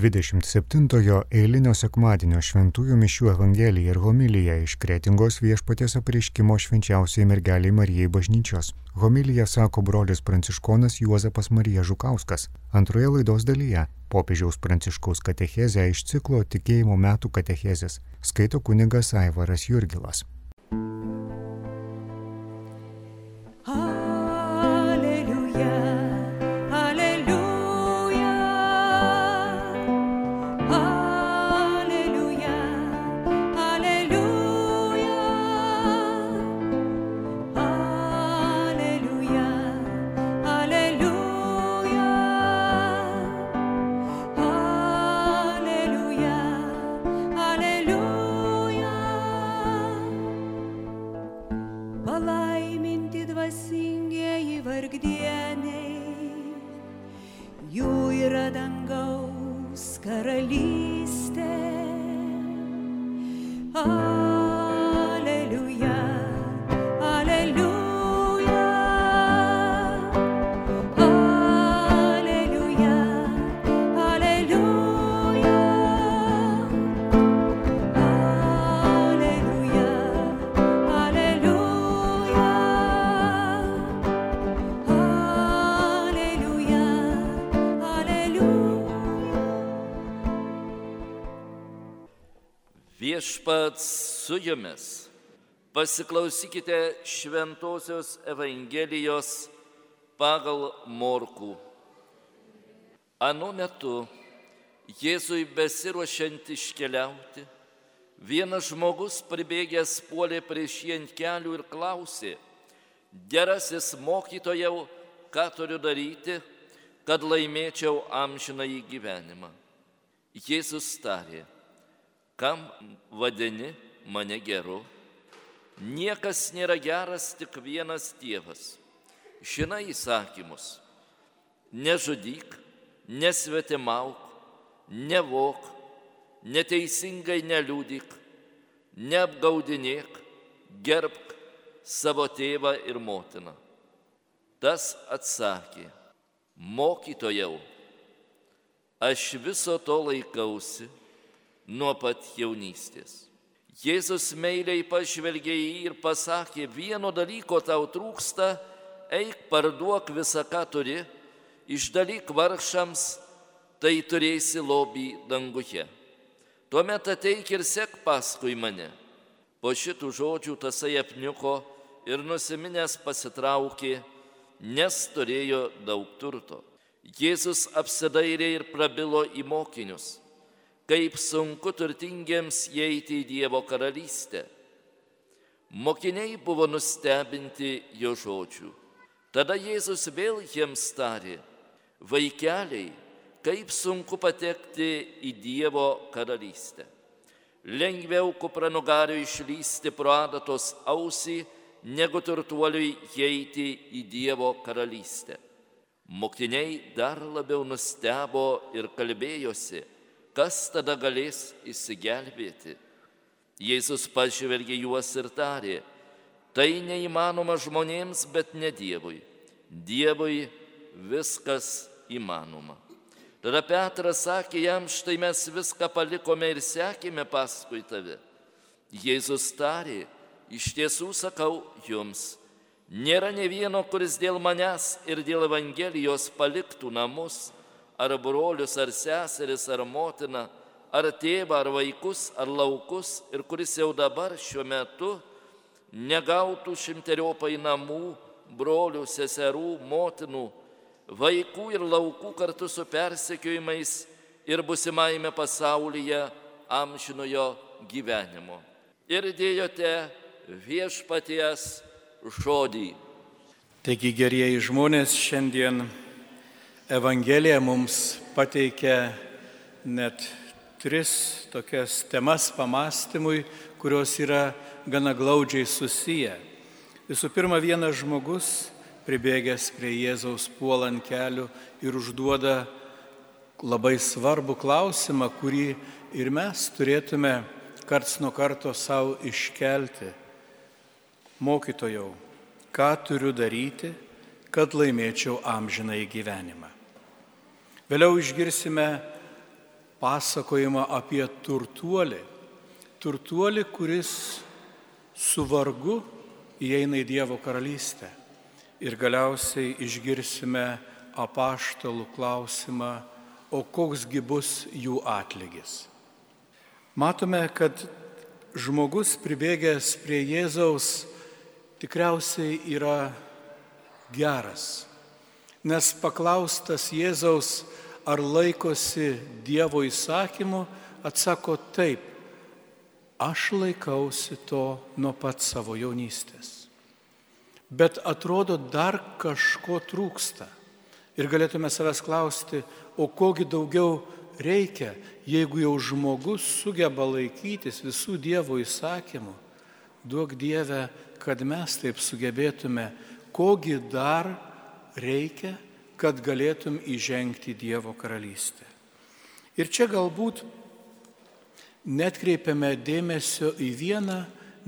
27-ojo eilinio sekmadienio šventųjų mišių Evangelija ir homilija iš Kretingos viešpatės apreiškimo švenčiausiai mergeliai Marijai bažnyčios. Homilija sako brolis pranciškonas Juozapas Marija Žukauskas. Antroje laidos dalyje popiežiaus pranciškaus katechezę iš ciklo tikėjimo metų katechezės skaito kunigas Aivaras Jurgilas. laimingieji vargdieniai, jų yra dangaus karalystė. Ah. Viešpats su jumis. Pasiklausykite Šventojios Evangelijos pagal Morkų. Anu metu Jėzui besiruošiant iškeliauti, vienas žmogus pribėgęs puolė prieš jį ant kelių ir klausė, gerasis mokytojau, ką turiu daryti, kad laimėčiau amžiną į gyvenimą. Jėzus tarė, kam vadini mane geru? Niekas nėra geras, tik vienas Dievas. Žinai įsakymus. Nežudyk, nesvetimauk, nevok, neteisingai neliūdik, neapgaudinėk, gerbk savo tėvą ir motiną. Tas atsakė, mokytojau, aš viso to laikausi nuo pat jaunystės. Jėzus meiliai pažvelgė į jį ir pasakė, vieno dalyko tau trūksta, eik parduok visą, ką turi, išdalyk vargšams, tai turėsi lobį danguje. Tuomet ateik ir sek paskui mane. Po šitų žodžių tasai apniuko ir nusiminęs pasitraukė, nes turėjo daug turto. Jėzus apsidairė ir prabilo į mokinius kaip sunku turtingiems įeiti į Dievo karalystę. Mokiniai buvo nustebinti jo žodžių. Tada Jėzus vėl jiems tarė, vaikeliai, kaip sunku patekti į Dievo karalystę. Lengviau kupranugariu išlysti pro adatos ausį, negu turtuoliui įeiti į Dievo karalystę. Mokiniai dar labiau nustebo ir kalbėjosi, kas tada galės įsigelbėti? Jėzus pažvelgė juos ir tarė, tai neįmanoma žmonėms, bet ne Dievui. Dievui viskas įmanoma. Tada Petras sakė jam, štai mes viską palikome ir sekėme paskui tave. Jėzus tarė, iš tiesų sakau jums, nėra ne vieno, kuris dėl manęs ir dėl Evangelijos paliktų namus ar brolius, ar seseris, ar motiną, ar tėvą, ar vaikus, ar laukus ir kuris jau dabar šiuo metu negautų šimteriopai namų, brolių, seserų, motinų, vaikų ir laukų kartu su persekiojimais ir busimaime pasaulyje amžinojo gyvenimo. Ir dėjote viešpaties žodį. Taigi gerieji žmonės šiandien Evangelija mums pateikia net tris tokias temas pamastymui, kurios yra gana glaudžiai susiję. Visų pirma, vienas žmogus pribėgęs prie Jėzaus puolant kelių ir užduoda labai svarbų klausimą, kurį ir mes turėtume karts nuo karto savo iškelti. Mokytojau, ką turiu daryti, kad laimėčiau amžiną į gyvenimą? Vėliau išgirsime pasakojimą apie turtuolį. Turtuolį, kuris su vargu įeina į Dievo karalystę. Ir galiausiai išgirsime apaštalų klausimą, o koksgi bus jų atlygis. Matome, kad žmogus pribėgęs prie Jėzaus tikriausiai yra geras, nes paklaustas Jėzaus, ar laikosi Dievo įsakymų, atsako taip, aš laikausi to nuo pat savo jaunystės. Bet atrodo, dar kažko trūksta. Ir galėtume savęs klausti, o kogi daugiau reikia, jeigu jau žmogus sugeba laikytis visų Dievo įsakymų, duok Dieve, kad mes taip sugebėtume, kogi dar reikia, kad galėtum įžengti Dievo karalystę. Ir čia galbūt netkreipiame dėmesio į vieną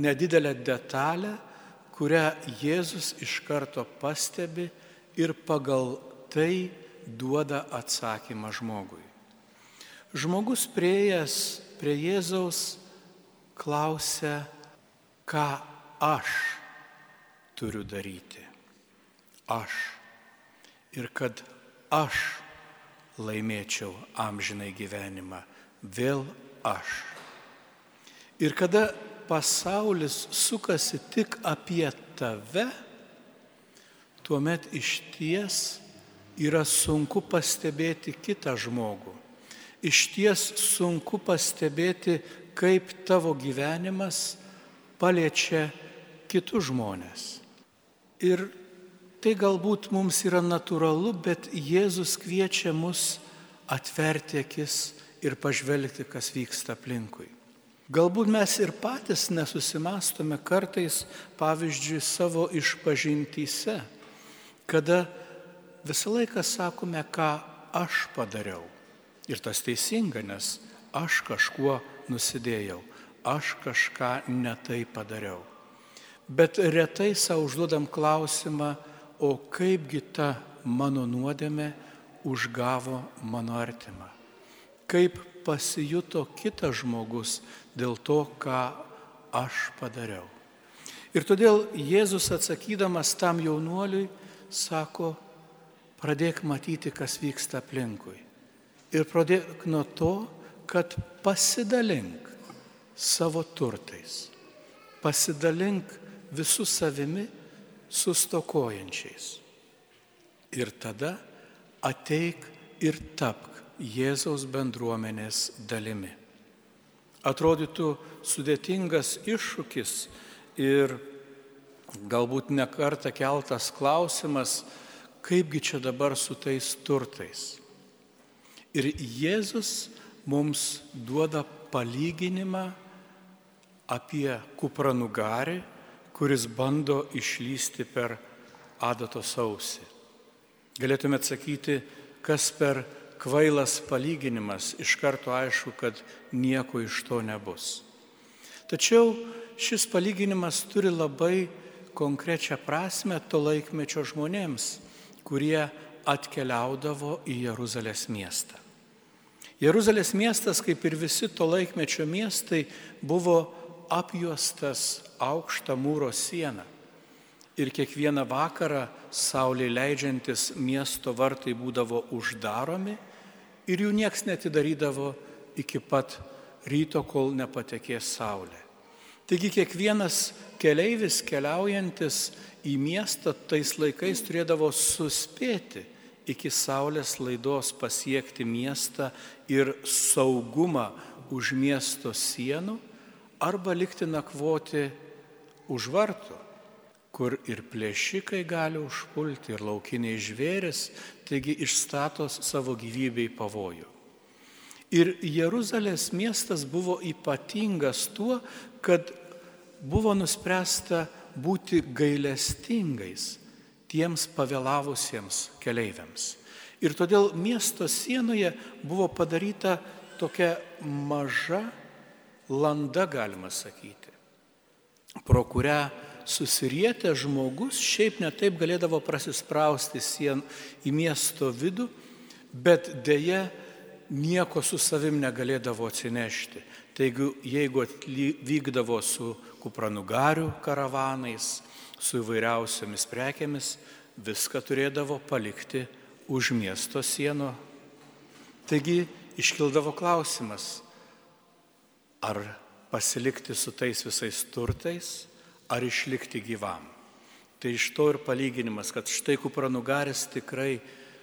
nedidelę detalę, kurią Jėzus iš karto pastebi ir pagal tai duoda atsakymą žmogui. Žmogus prieėjęs prie Jėzaus klausia, ką aš turiu daryti. Aš. Ir kad aš laimėčiau amžinai gyvenimą. Vėl aš. Ir kada pasaulis sukasi tik apie tave, tuomet iš ties yra sunku pastebėti kitą žmogų iš ties sunku pastebėti, kaip tavo gyvenimas paliečia kitus žmonės. Ir tai galbūt mums yra natūralu, bet Jėzus kviečia mus atverti akis ir pažvelgti, kas vyksta aplinkui. Galbūt mes ir patys nesusimastome kartais, pavyzdžiui, savo išpažintyse, kada visą laiką sakome, ką aš padariau. Ir tas teisinga, nes aš kažkuo nusidėjau, aš kažką netai padariau. Bet retai savo užduodam klausimą, o kaipgi ta mano nuodėmė užgavo mano artimą. Kaip pasijuto kitas žmogus dėl to, ką aš padariau. Ir todėl Jėzus atsakydamas tam jaunuoliui sako, pradėk matyti, kas vyksta aplinkui. Ir pradėk nuo to, kad pasidalink savo turtais. Pasidalink visų savimi sustokojančiais. Ir tada ateik ir tapk Jėzaus bendruomenės dalimi. Atrodytų sudėtingas iššūkis ir galbūt nekarta keltas klausimas, kaipgi čia dabar su tais turtais. Ir Jėzus mums duoda palyginimą apie kupranugarį, kuris bando išlysti per adatos ausį. Galėtume atsakyti, kas per kvailas palyginimas, iš karto aišku, kad nieko iš to nebus. Tačiau šis palyginimas turi labai konkrečią prasme to laikmečio žmonėms, kurie atkeliaudavo į Jeruzalės miestą. Jeruzalės miestas, kaip ir visi to laikmečio miestai, buvo apjuostas aukštą mūro sieną. Ir kiekvieną vakarą saulė leidžiantis miesto vartai būdavo uždaromi ir jų nieks netidarydavo iki pat ryto, kol nepatekės saulė. Taigi kiekvienas keleivis keliaujantis į miestą tais laikais turėdavo suspėti iki saulės laidos pasiekti miestą ir saugumą už miesto sienų, arba likti nakvoti už vartų, kur ir plėšikai gali užpulti, ir laukiniai žvėris, taigi išstatos savo gyvybei pavojų. Ir Jeruzalės miestas buvo ypatingas tuo, kad buvo nuspręsta būti gailestingais tiems pavėlavusiems keleiviams. Ir todėl miesto sienoje buvo padaryta tokia maža landa, galima sakyti, pro kurią susirietę žmogus šiaip netaip galėdavo prasisprausti sien į miesto vidų, bet dėja nieko su savim negalėdavo atsinešti. Taigi, jeigu vykdavo su kupranugarių karavanais, su įvairiausiamis prekėmis, viską turėdavo palikti už miesto sienų. Taigi iškildavo klausimas, ar pasilikti su tais visais turtais, ar išlikti gyvam. Tai iš to ir palyginimas, kad štai kupranugaris tikrai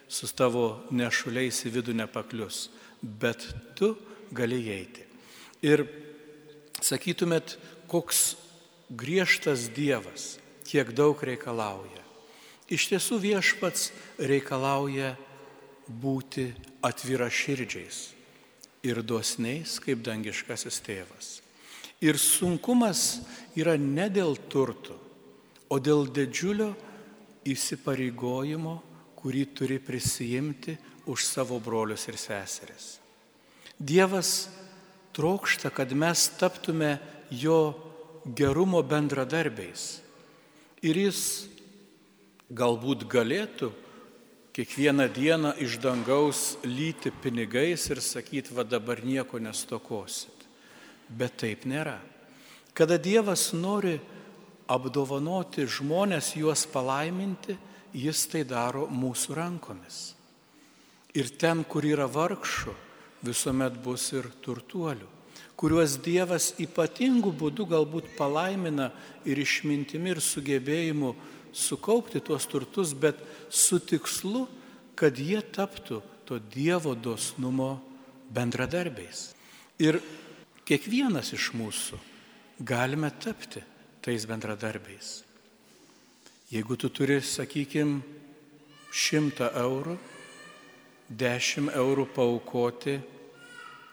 su tavo nešuliais į vidų nepaklius, bet tu gali eiti. Ir sakytumėt, koks griežtas Dievas, kiek daug reikalauja. Iš tiesų viešpats reikalauja būti atvira širdžiais ir dosniais kaip dangiškasis tėvas. Ir sunkumas yra ne dėl turtų, o dėl didžiulio įsipareigojimo, kurį turi prisijimti už savo brolius ir seseris. Dievas trokšta, kad mes taptume jo gerumo bendradarbiais. Ir jis galbūt galėtų kiekvieną dieną iš dangaus lyti pinigais ir sakyti, va dabar nieko nestokosit. Bet taip nėra. Kada Dievas nori apdovanoti žmonės, juos palaiminti, jis tai daro mūsų rankomis. Ir ten, kur yra vargšų, visuomet bus ir turtuolių, kuriuos Dievas ypatingų būdų galbūt palaimina ir išmintimi ir sugebėjimu sukaupti tuos turtus, bet su tikslu, kad jie taptų to Dievo dosnumo bendradarbiais. Ir kiekvienas iš mūsų galime tapti tais bendradarbiais. Jeigu tu turi, sakykime, šimtą eurų, dešimt eurų paukoti,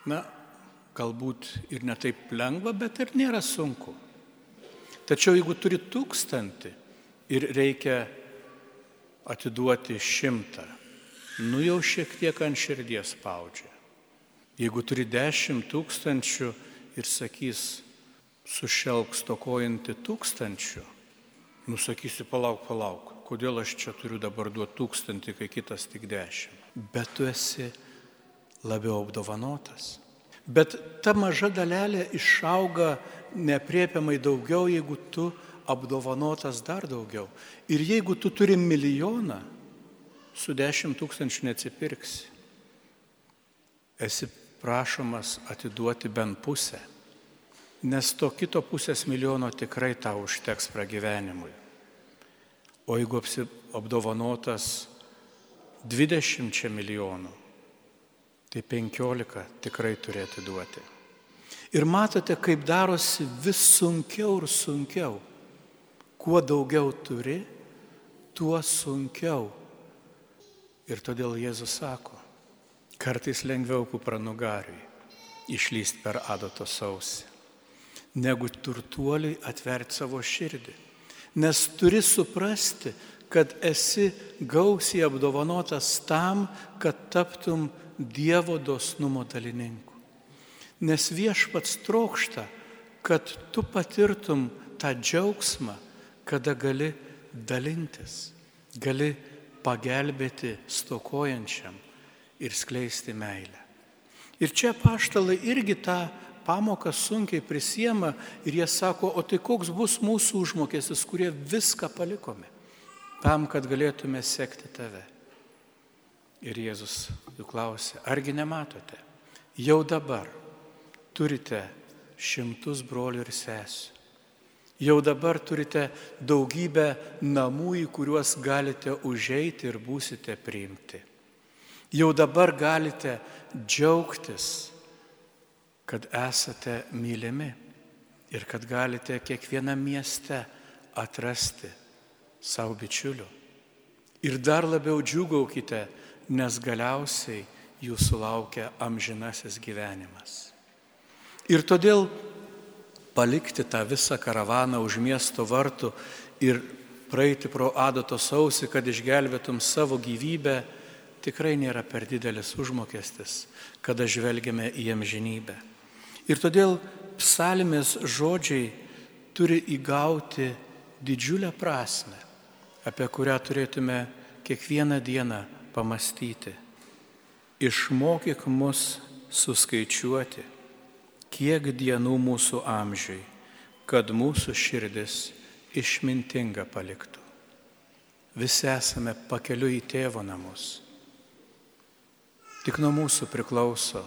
na, galbūt ir netaip lengva, bet ir nėra sunku. Tačiau jeigu turi tūkstantį ir reikia atiduoti šimtą, nu jau šiek tiek ant širdies spaudžia. Jeigu turi dešimt tūkstančių ir sakys, sušelk stokojantį tūkstančių, nusakysi, palauk, palauk, kodėl aš čia turiu dabar duoti tūkstantį, kai kitas tik dešimt. Bet tu esi labiau apdovanotas. Bet ta maža dalelė išauga nepriepiamai daugiau, jeigu tu apdovanotas dar daugiau. Ir jeigu tu turi milijoną, su dešimt tūkstančių neatsipirksi. Esi prašomas atiduoti bent pusę nes to kito pusės milijono tikrai tau užteks pragyvenimui. O jeigu apdovanotas 20 milijonų, tai 15 tikrai turėtų duoti. Ir matote, kaip darosi vis sunkiau ir sunkiau. Kuo daugiau turi, tuo sunkiau. Ir todėl Jėzus sako, kartais lengviau kupranugariui išlysti per adato sausį negu turtuoliui atverti savo širdį. Nes turi suprasti, kad esi gausiai apdovanotas tam, kad taptum Dievo dosnumo dalininku. Nes viešpats trokšta, kad tu patirtum tą džiaugsmą, kada gali dalintis, gali pagelbėti stokojančiam ir skleisti meilę. Ir čia paštalai irgi tą pamoką sunkiai prisiema ir jie sako, o tai koks bus mūsų užmokestis, kurie viską palikome, tam, kad galėtume sekti tave. Ir Jėzus jų klausė, argi nematote, jau dabar turite šimtus brolių ir sesių. Jau dabar turite daugybę namų, į kuriuos galite užeiti ir būsite priimti. Jau dabar galite džiaugtis kad esate mylimi ir kad galite kiekvieną mieste atrasti savo bičiulių. Ir dar labiau džiugaukite, nes galiausiai jūsų laukia amžinasis gyvenimas. Ir todėl palikti tą visą karavaną už miesto vartų ir praeiti pro adato sausį, kad išgelbėtum savo gyvybę, tikrai nėra per didelis užmokestis, kada žvelgiame į amžinybę. Ir todėl psalmės žodžiai turi įgauti didžiulę prasme, apie kurią turėtume kiekvieną dieną pamastyti. Išmokyk mus suskaičiuoti, kiek dienų mūsų amžiui, kad mūsų širdis išmintinga paliktų. Visi esame pakeliu į tėvo namus. Tik nuo mūsų priklauso,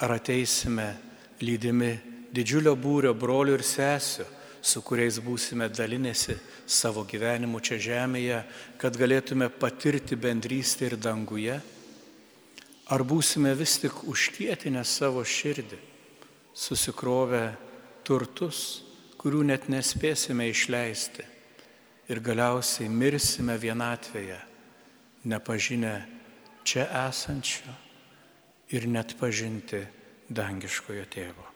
ar ateisime lydimi didžiulio būrio brolių ir sesijų, su kuriais būsime dalinėsi savo gyvenimu čia žemėje, kad galėtume patirti bendrystę ir danguje, ar būsime vis tik užkietinę savo širdį, susikrovę turtus, kurių net nespėsime išleisti ir galiausiai mirsime vienatvėje, nepažinę čia esančio ir net pažinti dangiškojo tėvo.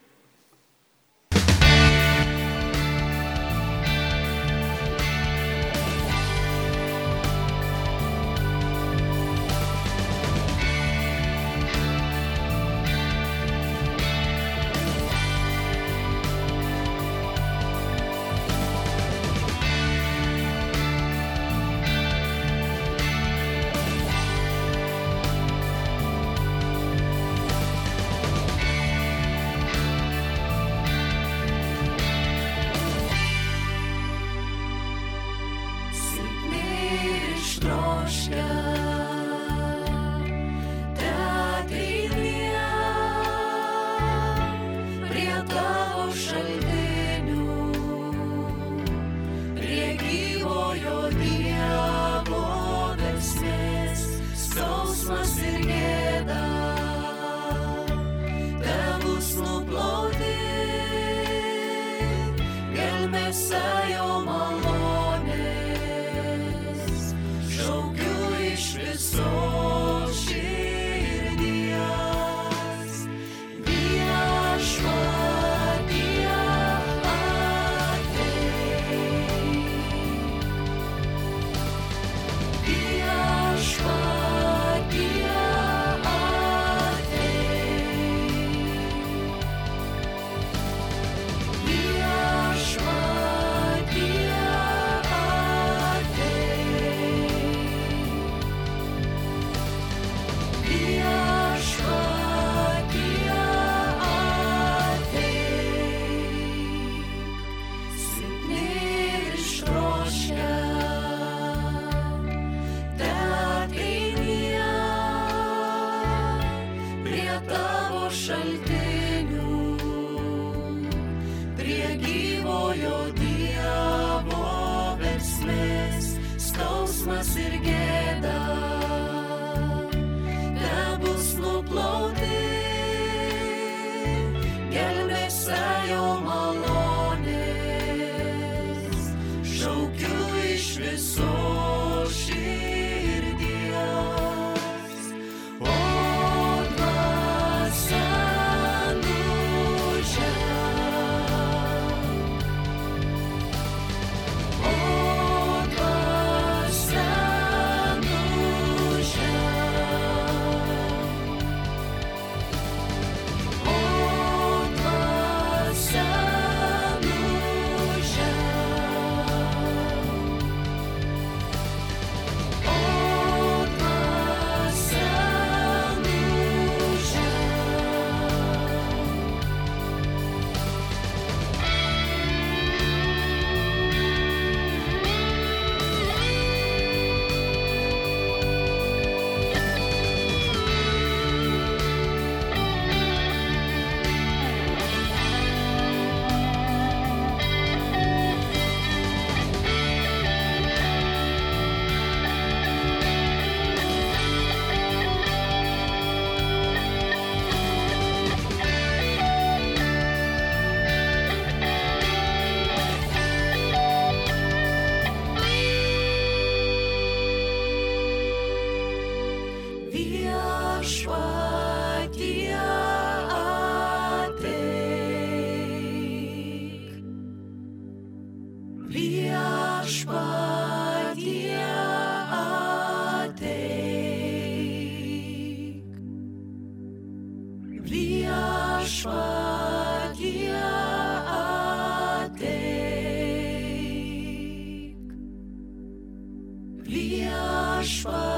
Viešpatie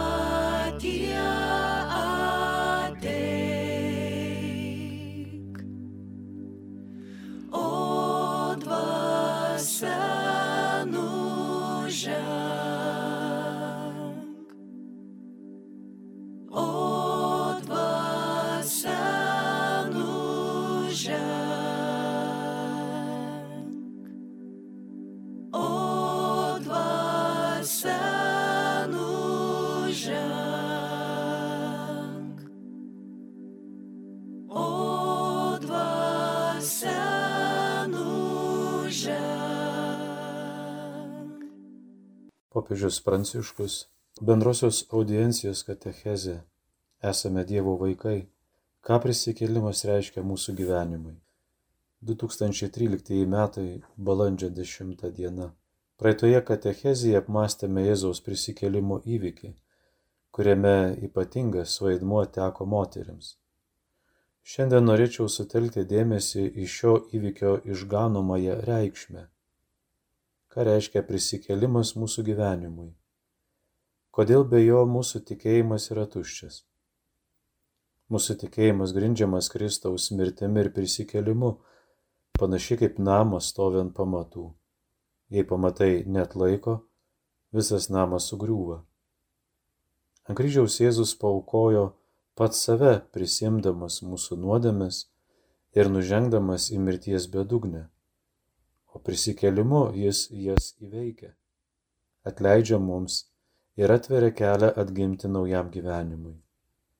popiežius Pranciškus, bendrosios audiencijos katechezė, esame Dievo vaikai, ką prisikėlimas reiškia mūsų gyvenimui. 2013 metai balandžio 10 diena. Praeitoje katechezėje apmastėme Jėzaus prisikėlimo įvykį, kuriame ypatingas vaidmuo teko moteriams. Šiandien norėčiau sutelkti dėmesį į šio įvykio išganomąją reikšmę. Ką reiškia prisikėlimas mūsų gyvenimui? Kodėl be jo mūsų tikėjimas yra tuščias? Mūsų tikėjimas grindžiamas Kristaus mirtimi ir prisikėlimu, panašiai kaip namas stovi ant pamatų. Jei pamatai net laiko, visas namas sugriūva. Ant kryžiaus Jėzus paukojo pats save prisimdamas mūsų nuodėmes ir nužengdamas į mirties bedugnę, o prisikelimu jis jas įveikia, atleidžia mums ir atveria kelią atgimti naujam gyvenimui.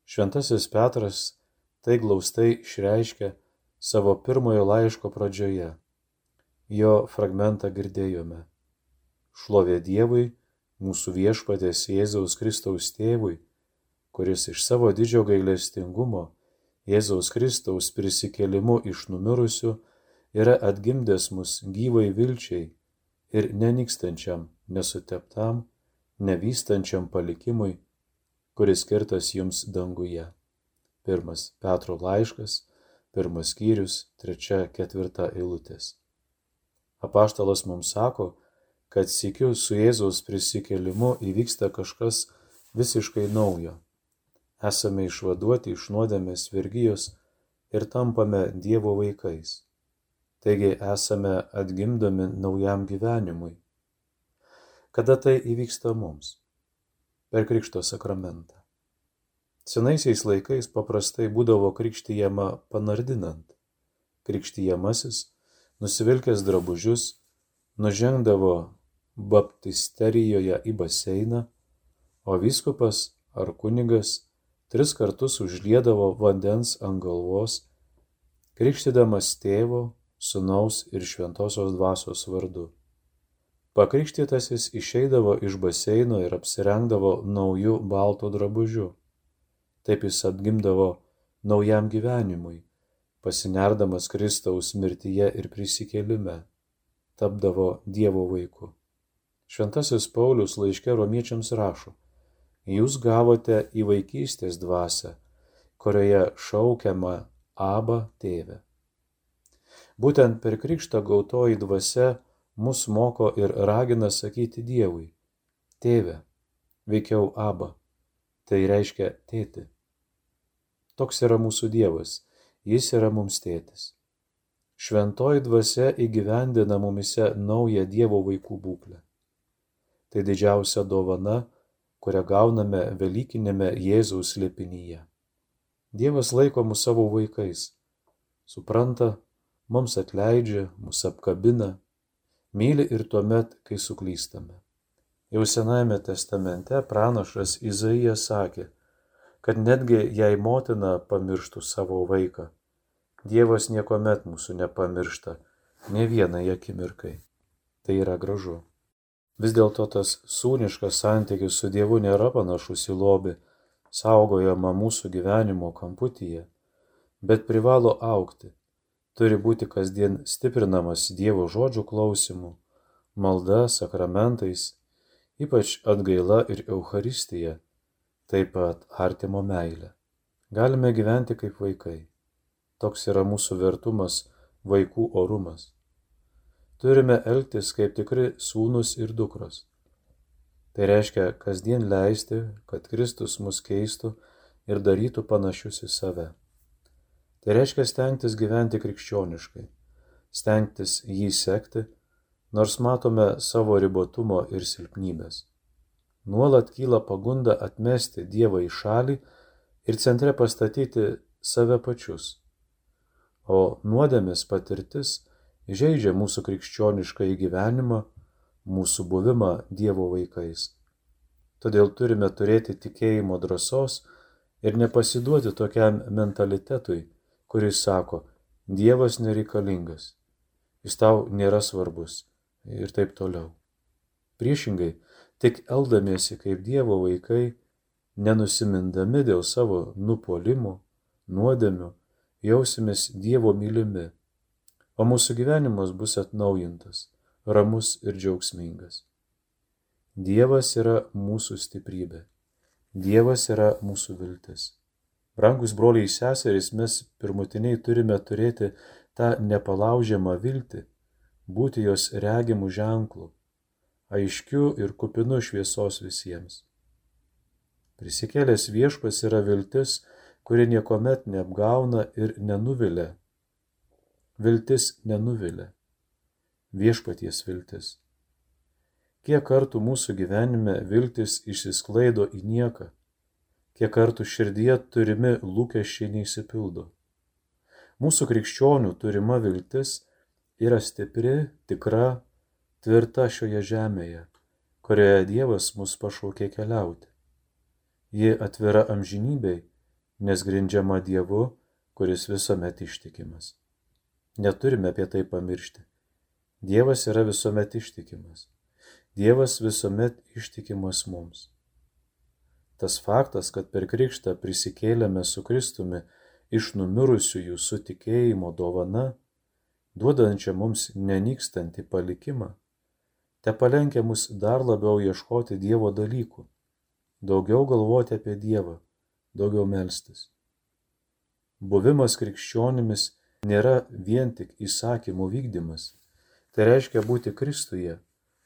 Šventasis Petras tai glaustai išreiškia savo pirmojo laiško pradžioje. Jo fragmentą girdėjome. Šlovė Dievui, mūsų viešpatės Jėzaus Kristaus tėvui, kuris iš savo didžio gailestingumo Jėzaus Kristaus prisikėlimu iš numirusių yra atgimdęs mus gyvai vilčiai ir nenykstančiam, nesuteptam, nevystančiam palikimui, kuris skirtas jums danguje. Pirmas Petro laiškas, pirmas skyrius, trečia, ketvirta eilutės. Apaštalas mums sako, kad sikiu su Jėzaus prisikėlimu įvyksta kažkas visiškai naujo esame išvaduoti iš nuodėmės vergyjos ir tampame Dievo vaikais. Taigi esame atgimdomi naujam gyvenimui. Kada tai įvyksta mums? Per Krikšto sakramentą. Senaisiais laikais paprastai būdavo krikštyjama panardinant. Krikštyjamasis, nusivilkęs drabužius, nužengdavo baptisterijoje į baseiną, o vyskupas ar kunigas tris kartus užliedavo vandens ant galvos, krikštydamas tėvo, sunaus ir šventosios dvasios vardu. Pakrikštytasis išeidavo iš baseino ir apsirengdavo naujų baltų drabužių. Taip jis atgimdavo naujam gyvenimui, pasinerdamas Kristaus mirtyje ir prisikėlime, tapdavo Dievo vaiku. Šventasis Paulius laiške romiečiams rašo, jūs gavote į vaikystės dvasę, kurioje šaukiama Aba tėve. Būtent per krikštą gautoji dvasia mus moko ir ragina sakyti Dievui - tėve, veikiau Aba, tai reiškia tėti. Toks yra mūsų Dievas, jis yra mums tėtis. Šventoji dvasia įgyvendina mumise naują Dievo vaikų būklę. Tai didžiausia dovana, kurią gauname Velykinėme Jėzaus slėpinyje. Dievas laiko mus savo vaikais, supranta, mums atleidžia, mus apkabina, myli ir tuomet, kai suklystame. Jau Senajame testamente pranašas Izaijas sakė, kad netgi jei motina pamirštų savo vaiką, Dievas niekuomet mūsų nepamiršta, ne vienai akimirkai. Tai yra gražu. Vis dėlto tas sūniškas santykis su Dievu nėra panašus į lobį, saugojama mūsų gyvenimo kamputyje, bet privalo aukti, turi būti kasdien stiprinamas Dievo žodžių klausimu, malda, sakramentais, ypač atgaila ir Euharistija, taip pat artimo meilė. Galime gyventi kaip vaikai. Toks yra mūsų vertumas, vaikų orumas turime elgtis kaip tikri sūnus ir dukros. Tai reiškia kasdien leisti, kad Kristus mus keistų ir darytų panašius į save. Tai reiškia stengtis gyventi krikščioniškai, stengtis jį sekti, nors matome savo ribotumo ir silpnybės. Nuolat kyla pagunda atmesti Dievą į šalį ir centre pastatyti save pačius. O nuodėmės patirtis žaidžia mūsų krikščionišką įgyvenimą, mūsų buvimą Dievo vaikais. Todėl turime turėti tikėjimo drąsos ir nepasiduoti tokiam mentalitetui, kuris sako, Dievas nereikalingas, jis tau nėra svarbus ir taip toliau. Priešingai, tik eldamiesi kaip Dievo vaikai, nenusimindami dėl savo nupolimų, nuodėmių, jausimės Dievo mylimi, o mūsų gyvenimas bus atnaujintas, ramus ir džiaugsmingas. Dievas yra mūsų stiprybė. Dievas yra mūsų viltis. Brangus broliai seserys, mes pirmutiniai turime turėti tą nepalaužiamą viltį, būti jos regimų ženklų, aiškiu ir kupinu šviesos visiems. Prisikėlęs viešpas yra viltis, kuri niekuomet neapgauna ir nenuvilia. Viltis nenuvilia. Viešpaties viltis. Kiek kartų mūsų gyvenime viltis išsisklaido į nieką, kiek kartų širdie turimi lūkesčiai neįsipildo. Mūsų krikščionių turima viltis yra stipri, tikra, tvirta šioje žemėje, kurioje Dievas mus pašaukė keliauti. Ji atvira amžinybei, nes grindžiama Dievu, kuris visuomet ištikimas. Neturime apie tai pamiršti. Dievas yra visuomet ištikimas. Dievas visuomet ištikimas mums. Tas faktas, kad per krikštą prisikėlėme su Kristumi iš numirusiųjų su tikėjimo dovana, duodančia mums nenykstantį palikimą, te palenkia mus dar labiau ieškoti Dievo dalykų, daugiau galvoti apie Dievą, daugiau melstis. Buvimas krikščionimis nėra vien tik įsakymų vykdymas, tai reiškia būti Kristuje,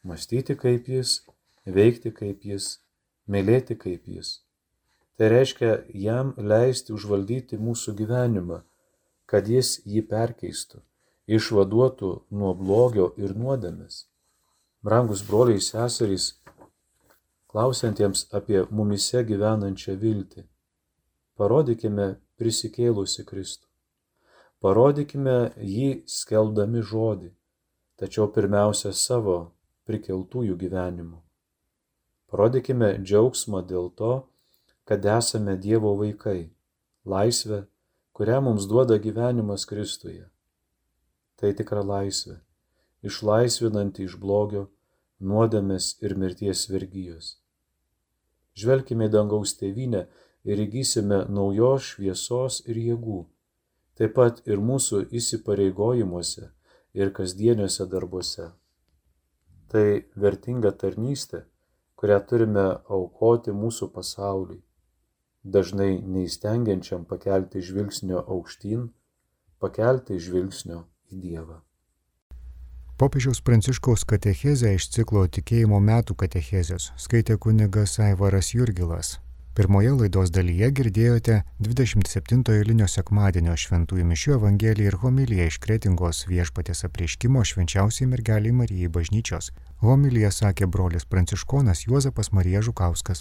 mąstyti kaip Jis, veikti kaip Jis, mylėti kaip Jis. Tai reiškia jam leisti užvaldyti mūsų gyvenimą, kad jis jį perkeistų, išvaduotų nuo blogio ir nuodėmės. Brangus broliai seserys, klausiantiems apie mumise gyvenančią viltį, parodykime prisikėlusi Kristų. Parodykime jį skeldami žodį, tačiau pirmiausia savo prikeltųjų gyvenimu. Parodykime džiaugsmą dėl to, kad esame Dievo vaikai, laisvę, kurią mums duoda gyvenimas Kristuje. Tai tikra laisvė išlaisvinanti iš blogio, nuodėmės ir mirties vergyjos. Žvelkime į dangaus tėvynę ir įgysime naujos šviesos ir jėgų, taip pat ir mūsų įsipareigojimuose ir kasdieniuose darbuose. Tai vertinga tarnystė, kurią turime aukoti mūsų pasauliui, dažnai neįstengiančiam pakelti žvilgsnio aukštyn, pakelti žvilgsnio į Dievą. Popiežiaus Pranciškaus katechezę iš ciklo tikėjimo metų katechezės skaitė kunigas Aivaras Jurgilas. Pirmoje laidos dalyje girdėjote 27 eilinio sekmadienio šventųjų mišių evangeliją ir homiliją iš kretingos viešpatės apreiškimo švenčiausiai mergeliai Marijai bažnyčios. Homiliją sakė brolis pranciškonas Juozapas Marija Žukauskas.